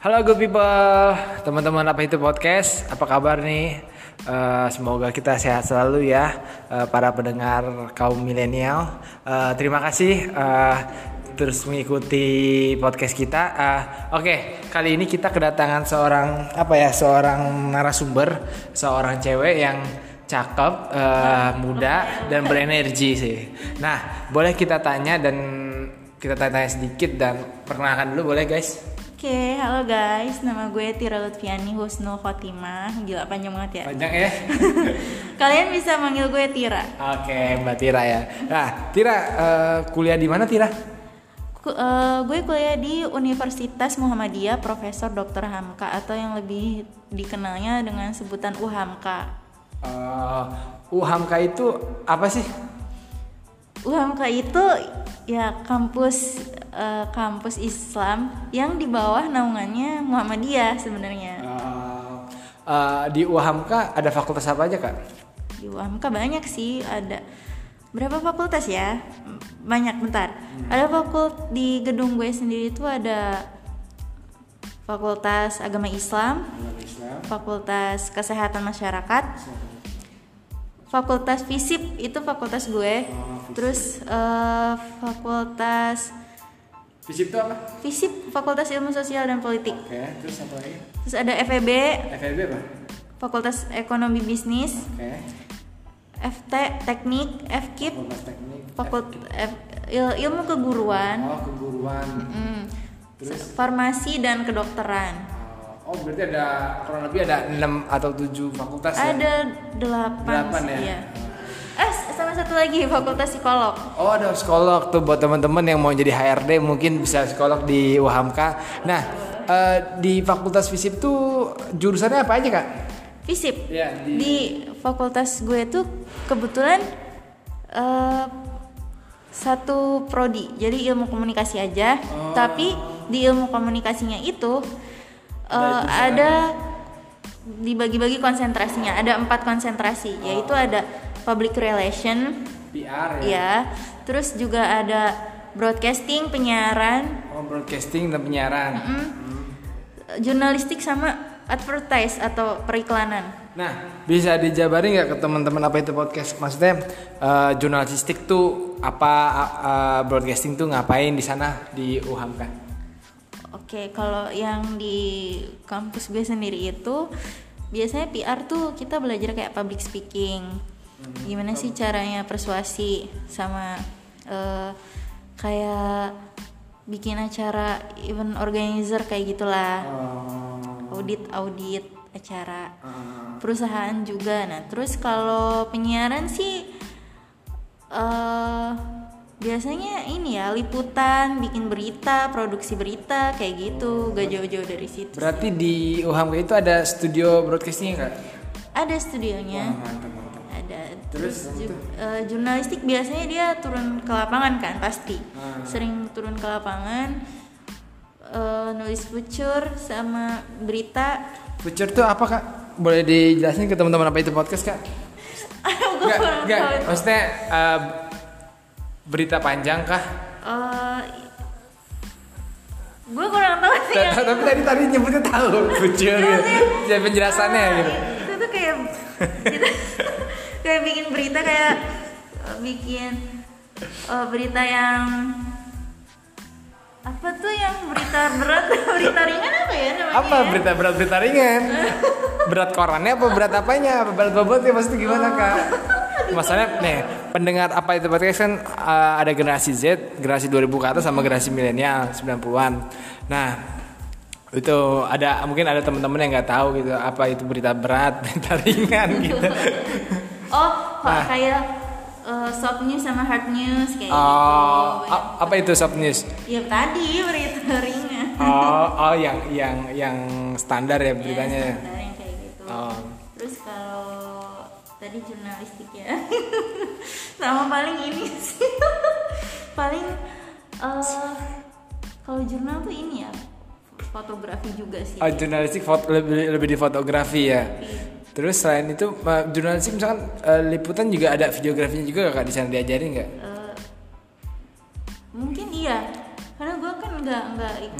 Halo good people, teman-teman apa itu podcast? Apa kabar nih? Eh, semoga kita sehat selalu ya, eh, para pendengar kaum milenial. Eh, terima kasih eh, terus mengikuti podcast kita. Eh, Oke, kali ini kita kedatangan seorang apa ya? Seorang narasumber, seorang cewek yang cakep, eh, muda dan berenergi sih. Nah, boleh kita tanya dan kita tanya sedikit dan perkenalkan dulu boleh guys? Oke, halo guys, nama gue Tira Lutfiani Husnul Khotimah Gila panjang banget ya Panjang ya? Kalian bisa manggil gue Tira Oke, Mbak Tira ya. Nah, Tira eh, kuliah di mana Tira? Ku- eh, Gue kuliah di Universitas Muhammadiyah Profesor Dr. Hamka Atau yang lebih dikenalnya dengan sebutan UHAMKA Eh, UHAMKA itu apa sih? UHAMKA itu ya kampus eh, kampus Islam yang di bawah naungannya Muhammadiyah sebenarnya Eh, eh, di UHAMKA ada fakultas apa aja kak? Di UHAMKA banyak sih ada berapa fakultas ya? Banyak bentar. Ada fakult di gedung gue sendiri itu ada Fakultas Agama Islam, Fakultas Kesehatan Masyarakat, Fakultas Fisip itu fakultas gue. Terus eh, Fakultas Fisip itu apa? Fisip Fakultas Ilmu Sosial dan Politik. Oke, terus apa lagi? Terus ada FEB FLB apa? Fakultas Ekonomi Bisnis, Oke. FT Teknik, FKIP Fakultas Teknik. Fakultas ilmu keguruan, Oh, keguruan. mm, Terus? farmasi dan kedokteran. Oh, berarti ada kurang lebih ada 6 atau 7 fakultas ya? Ada delapan, Delapan sih, ya? iya. Eh, sama satu lagi fakultas psikolog. Oh ada psikolog tuh buat teman-teman yang mau jadi HRD mungkin bisa psikolog di UHAMKA. Nah eh, di Fakultas Fisip tuh jurusannya apa aja kak? Fisip. Ya, di- Di fakultas gue tuh kebetulan eh, satu prodi, jadi ilmu komunikasi aja. Oh. Tapi di ilmu komunikasinya itu eh, Ada dibagi-bagi konsentrasinya. Ada empat konsentrasi, yaitu ada public relation, PR ya. Terus juga ada broadcasting, penyiaran, Oh broadcasting dan penyiaran. jurnalistik sama advertise atau periklanan. Nah bisa dijabarin nggak ke teman-teman apa itu podcast? Maksudnya eh, jurnalistik tuh apa eh, broadcasting tuh ngapain di sana di UHAMKA? Oke, kalau yang di kampus gue sendiri itu biasanya PR tuh kita belajar kayak public speaking. Gimana sih caranya persuasi sama eh, kayak bikin acara event organizer kayak gitulah. Audit audit acara perusahaan juga. Nah, terus kalau penyiaran sih eh biasanya ini ya liputan, bikin berita, produksi berita kayak gitu, gak jauh-jauh dari situ. Berarti di UHAMKA itu ada studio broadcasting kak? Ada studionya, Mantap mantap. ada. Terus, Terus, ju- eh, jurnalistik biasanya dia turun ke lapangan kan pasti, Ah. sering turun ke lapangan, eh, nulis future sama berita. Future tuh apa kak? Boleh dijelasin ke teman-teman apa itu podcast kak? Enggak. tahu. Maksudnya eh, berita panjang kah? Eh, gue kurang tahu sih. Yang ta- Tapi tadi tadi nyebutnya tahu future gitu. Jadi penjelasannya Ah, gitu. Itu tuh kayak kayak bikin berita kayak eh, bikin eh, berita yang apa tuh yang berita berat berita ringan apa ya namanya? Apa ya? berita berat berita ringan? Berat korannya apa berat apanya? Apa berat bobotnya pasti gimana kak? Masalahnya nih pendengar apa itu podcast kan eh, ada generasi Z, generasi 2000 ke atas sama generasi milenial 90-an. Nah, itu ada mungkin ada teman-teman yang nggak tahu gitu apa itu berita berat, berita ringan gitu. Oh, kok Ah. kayak eh, soft news sama hard news kayak Oh, gitu. apa itu soft news? Ya tadi berita ringan. Oh, oh yang yang yang standar ya beritanya. Ya, ya. standar yang kayak gitu. Oh. Terus kalau tadi jurnalistik ya, sama paling ini sih, paling eh, kalau jurnal tuh ini ya fotografi juga sih. Oh, jurnalistik foto, lebih lebih di fotografi ya. Terus selain itu jurnalistik misalkan eh, liputan juga ada videografinya juga kak di sana diajarin nggak? Eh, mungkin iya, karena gue kan nggak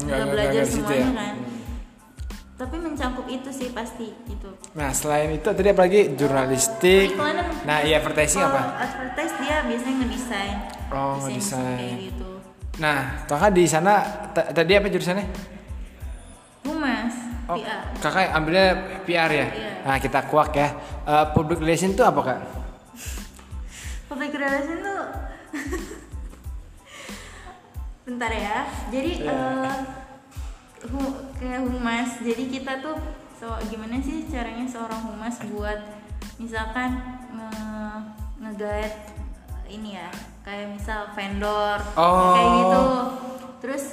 nggak belajar dari situ semuanya ya? kan. Tapi mencangkup itu sih pasti itu Nah selain itu tadi apa lagi jurnalistik. Periklanan. Nah iya advertising apa? advertise dia biasanya ngedesain Oh, Desain ngedesain. kayak gitu Nah kakak di sana tadi apa jurusannya? humas Oh, PR kakak ambilnya PR ya. Iya. Nah kita kuak ya. Eh, public relation itu apa kak? public relation tuh bentar ya jadi Iya. eh, kayak humas. Jadi kita tuh so gimana sih caranya seorang humas buat misalkan nge ini ya kayak misal vendor Oh. kayak gitu. Terus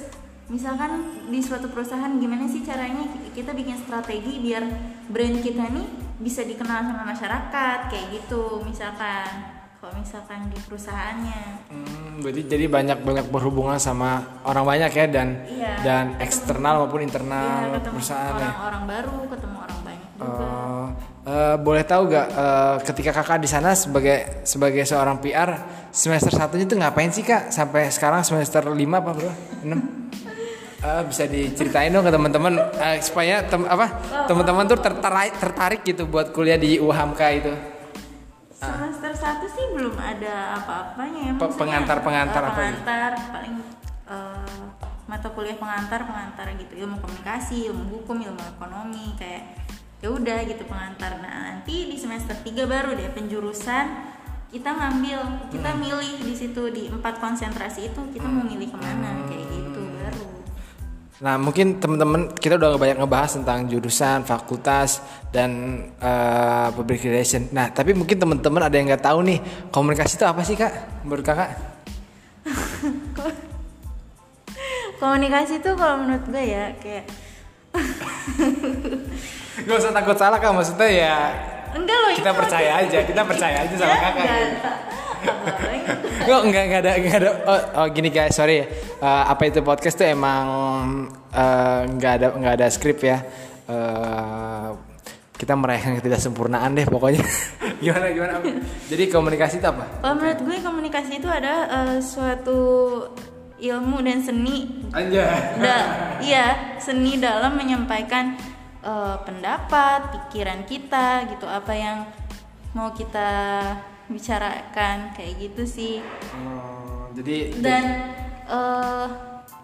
misalkan di suatu perusahaan gimana sih caranya kita bikin strategi biar brand kita nih bisa dikenal sama masyarakat kayak gitu misalkan kalau misalkan di perusahaannya. Hmm, berarti jadi banyak banyak berhubungan sama orang banyak ya dan Iya, dan ketemu- eksternal maupun Iya, internal ketemu perusahaan ya. orang-orang baru ketemu orang banyak juga. Oh, eh, boleh tahu gak eh, ketika kakak di sana sebagai sebagai seorang PR semester satunya tuh ngapain sih kak? Sampai sekarang semester 5 apa bro 6 Eh, bisa diceritain dong ke teman-teman eh, supaya tem apa teman-teman tuh tertarik tertarik gitu buat kuliah di UHAMKA itu semester satu sih belum ada apa-apanya ya Pe- maksudnya, pengantar-pengantar eh, apa gitu? pengantar paling eh, mata kuliah pengantar pengantar gitu ilmu komunikasi ilmu hukum ilmu ekonomi kayak ya udah gitu pengantar nah nanti di semester 3 baru deh penjurusan kita ngambil kita Hmm. milih di situ di empat konsentrasi itu kita mau milih ke mana kayak gitu Nah mungkin teman-teman kita udah banyak ngebahas tentang jurusan, fakultas dan eh, public relation. Nah tapi mungkin teman-teman ada yang nggak tahu nih komunikasi itu apa sih kak? Menurut kakak? komunikasi tuh kalau menurut gue ya kayak Gak usah takut salah kak, maksudnya ya enggak loh kita itu- percaya aja, kita percaya aja sama Ya, kakak. enggak. Abang. Kok nggak nggak ada nggak ada oh, oh gini guys sorry Eh, apa itu podcast tuh emang eh, nggak ada nggak ada skrip ya. Eh, kita merayakan ketidaksempurnaan deh pokoknya. Gimana gimana? Jadi komunikasi itu apa? Kalau menurut gue komunikasi itu ada eh, suatu ilmu dan seni. Anja da, iya seni dalam menyampaikan eh, pendapat pikiran kita gitu apa yang mau kita bicarakan kayak gitu sih. Oh, jadi dan eh,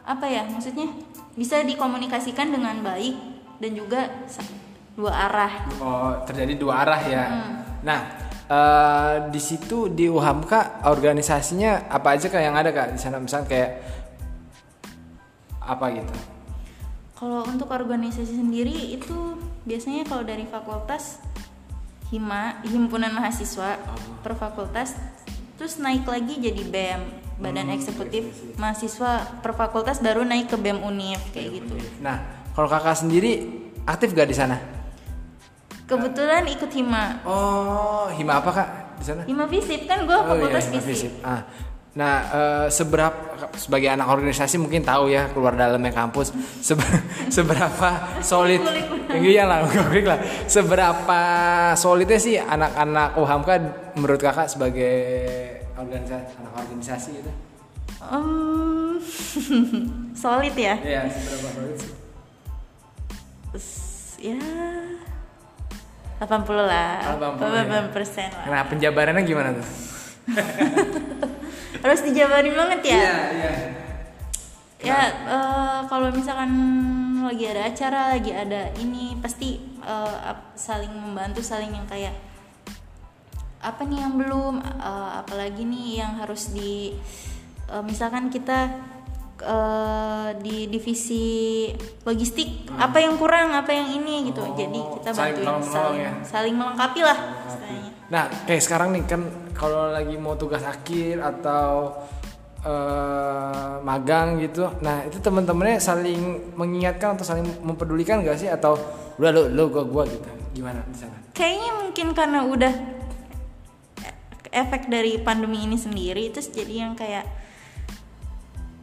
apa ya maksudnya bisa dikomunikasikan dengan baik dan juga dua arah oh terjadi dua arah ya. Hmm. Nah eh, di situ di UHAMKA organisasinya apa aja kak yang ada kak di sana misalnya kayak apa gitu? Kalau untuk organisasi sendiri itu biasanya kalau dari fakultas hima himpunan mahasiswa per fakultas terus naik lagi jadi bem badan eksekutif mahasiswa per fakultas baru naik ke bem univ kayak gitu Nah kalau kakak sendiri aktif gak di sana? kebetulan ikut hima Oh hima apa kak di sana? hima visip kan gue Oh, fakultas Hima visip Visip. Ah. Nah, eh, seberapa sebagai anak organisasi mungkin tahu ya keluar dalamnya kampus sebe- seberapa solid iya lah lah seberapa solidnya sih anak-anak UHAMKA menurut kakak sebagai organisasi anak organisasi gitu Em, solid ya? Iya seberapa solid sih? Ya 80 lah. 80 ya. 80 persen lah. Nah penjabarannya gimana tuh? harus dijabarin banget ya? Iya ya eh, kalau misalkan lagi ada acara lagi ada ini pasti ap- saling membantu saling yang kayak apa nih yang belum eh, apalagi nih yang harus di eh, misalkan kita eh, di divisi logistik apa yang kurang apa yang ini gitu jadi kita Hmm. Oh, saling bantuin menolong-menolong saling ya. saling melengkapi lah istilahnya Nah, kayak sekarang nih kan kalau lagi mau tugas akhir atau eh, magang gitu. Nah, itu teman-temannya saling mengingatkan atau saling mempedulikan gak sih atau udah lu lu gua gua gitu. Gimana di sana? kayaknya mungkin karena udah efek dari pandemi ini sendiri terus jadi yang kayak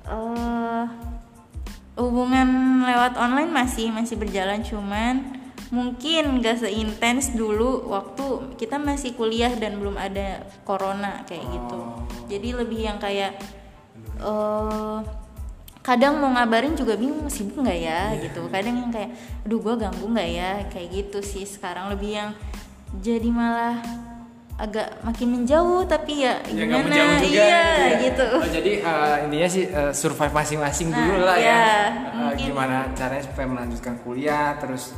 eh hubungan lewat online masih masih berjalan. Cuman mungkin gak seintens dulu waktu kita masih kuliah dan belum ada corona kayak gitu. Jadi lebih yang kayak eh kadang mau ngabarin juga bingung sibuk nggak ya gitu. Kadang yang kayak aduh gue ganggu nggak ya? Kayak gitu sih sekarang. Lebih yang jadi malah agak makin menjauh tapi ya Ya, gimana menjauh juga iya ya. gitu Oh, jadi eh, intinya sih eh, survive masing-masing Nah, dulu lah ya. iya, Eh, mungkin. gimana caranya supaya melanjutkan kuliah terus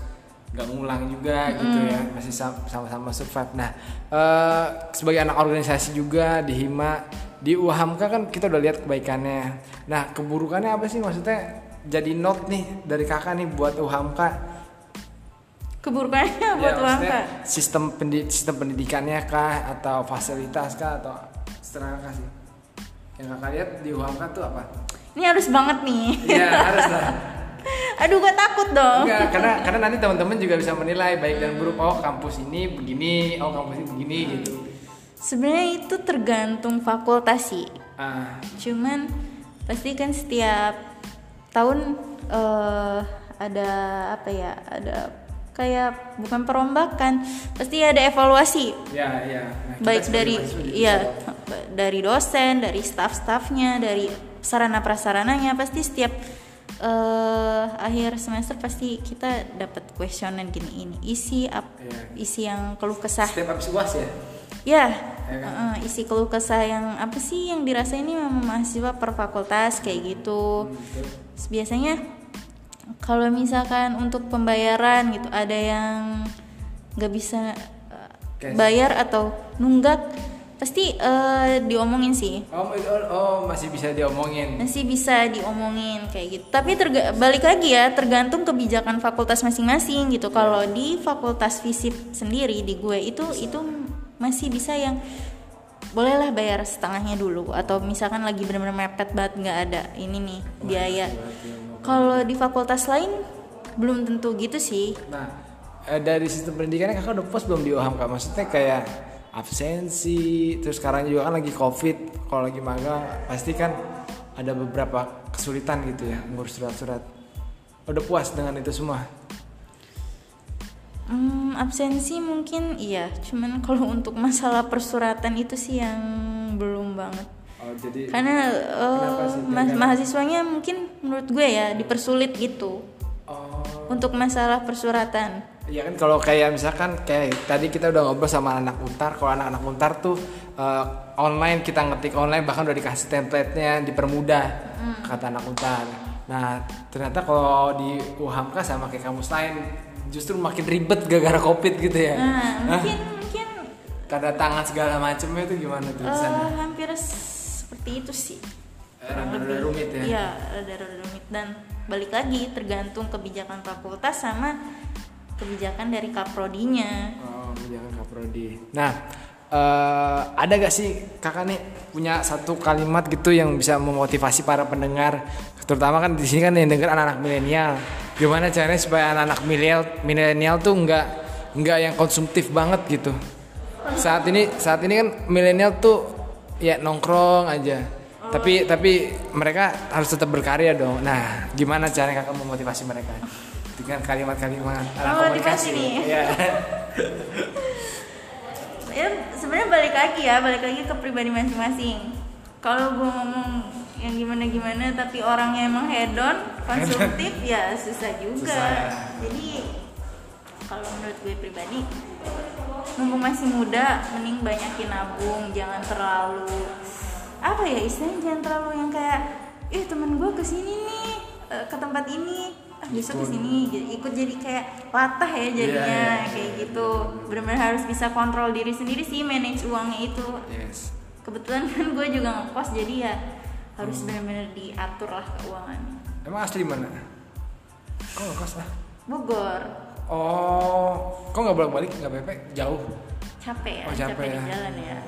nggak ngulang juga gitu ya masih sam- sama-sama survive. Nah eh, sebagai anak organisasi juga di Hima di UHAMKA kan kita udah lihat kebaikannya. Nah keburukannya apa sih maksudnya? Jadi note nih dari kakak nih buat UHAMKA keburukannya Ya, buat kak sistem pendi- sistem pendidikannya kah atau fasilitas kah atau setengah kah sih? Yang kakak lihat di UHAMKA tuh apa? ini harus banget nih Iya harus lah. aduh gue takut dong Enggak, karena karena nanti teman-teman juga bisa menilai baik dan buruk. Oh kampus ini begini, oh kampus ini begini gitu. sebenarnya itu tergantung fakultas sih Ah, cuman pasti kan setiap tahun eh, ada apa ya ada kayak bukan perombakan pasti ada evaluasi ya ya. Nah, baik dari ya dari dosen dari staff-staffnya dari sarana prasarananya pasti setiap eh, akhir semester pasti kita dapat kuesioner gini ini isi ap, Iya. isi yang keluh kesah Setiap habis uas ya. Ya, Ya kan? uh-uh, isi keluh kesah yang apa sih yang dirasa ini mahasiswa per fakultas kayak gitu. Terus biasanya kalau misalkan untuk pembayaran gitu ada yang nggak bisa Cash. bayar atau nunggak, pasti uh, diomongin sih. Oh, oh, oh, masih bisa diomongin. Masih bisa diomongin kayak gitu. Tapi terga- balik lagi ya, tergantung kebijakan fakultas masing-masing gitu. Kalau di fakultas fisip sendiri di gue itu itu masih bisa yang bolehlah bayar setengahnya dulu atau misalkan lagi benar-benar mepet banget nggak ada ini nih biaya. Kalau di fakultas lain belum tentu gitu sih. Nah, eh, dari sistem pendidikannya kakak udah post belum di UHAMKA? Maksudnya kayak absensi, terus sekarang juga kan lagi covid, kalau lagi magang pasti kan ada beberapa kesulitan gitu ya ngurus surat-surat. Udah puas dengan itu semua? Hmm, absensi mungkin iya, cuman kalau untuk masalah persuratan itu sih yang belum banget. Oh, jadi karena eh, mas- Kira-kira? mahasiswanya mungkin menurut gue ya dipersulit gitu oh, untuk masalah persuratan Iya kan kalau kayak misalkan kayak tadi kita udah ngobrol sama anak untar, kalau anak-anak untar tuh eh, online kita ngetik online bahkan udah dikasih template-nya dipermudah kata anak untar. Nah ternyata kalau di UHAMKA sama kayak kampus lain justru makin ribet gara-gara covid gitu ya. nah mungkin mungkin Tanda tangan segala macamnya itu gimana tuh di eh, sana? hampir seperti itu sih Eh, Rada-rada rumit ya. iya rada-rada rumit dan balik lagi tergantung kebijakan fakultas sama kebijakan dari kaprodinya Oh, jangan kaprodi. Nah, eh, ada gak sih kakak nih punya satu kalimat gitu yang bisa memotivasi para pendengar, terutama kan di sini kan yang denger anak-anak milenial. Gimana caranya supaya anak-anak milenial milenial tuh nggak nggak yang konsumtif banget gitu. Saat ini saat ini kan milenial tuh ya nongkrong aja. Tapi tapi mereka harus tetap berkarya dong. Nah, gimana caranya kakak memotivasi mereka? Dengan kalimat-kalimat Oh, motivasi nih. Iya. ya sebenarnya balik lagi ya balik lagi ke pribadi masing-masing kalau gue ngomong yang gimana gimana tapi orangnya emang hedon konsumtif ya susah juga Susah ya. jadi kalau menurut gue pribadi mumpung masih muda mending banyakin nabung jangan terlalu apa ya istilahnya jangan terlalu yang kayak ih temen gue ke sini nih eh, ke tempat ini ah besok ke sini jadi ikut jadi kayak latah ya jadinya Iya, iya. kayak gitu benar-benar harus bisa kontrol diri sendiri sih manage uangnya itu Yes. kebetulan kan gue juga ngekos jadi ya harus benar-benar diatur lah keuangannya Emang asli mana? Kok nggak kos lah? Bogor Oh, kok nggak bolak balik nggak PP jauh? capek ya Oh, capek di ya. jalan ya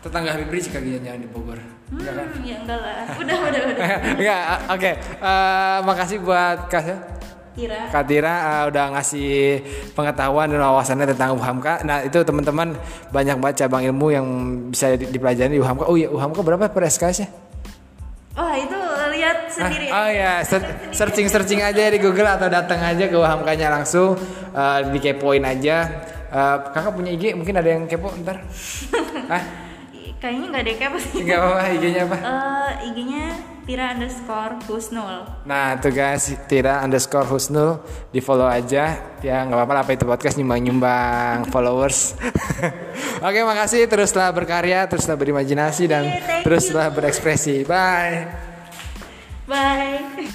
Tetangga Habib Rizik kali jalan di Bogor. Enggak kan? hmm, ya enggak lah udah udah udah Enggak, oke. Eh, makasih buat Kak kira Kak Tira eh, udah ngasih pengetahuan dan wawasannya tentang UHAMKA. Nah, itu teman-teman banyak banget cabang ilmu yang bisa di- dipelajari di UHAMKA. Oh iya, UHAMKA berapa per SKS-nya? wah itu lihat sendiri Oh ya, searching searching aja di Google atau datang aja ke UHAMKA-nya langsung eh, dikepoin aja. Eh, kakak punya IG mungkin ada yang kepo ntar? Hah? kayaknya nggak ada apa sih Enggak apa-apa IG-nya apa? Eh, IG-nya Tira underscore Husnul Nah tuh guys, Tira underscore Husnul di follow aja ya nggak apa-apa lah, apa itu podcast nyumbang-nyumbang followers. Oke makasih teruslah berkarya, teruslah berimajinasi dan you. teruslah berekspresi. Bye. Bye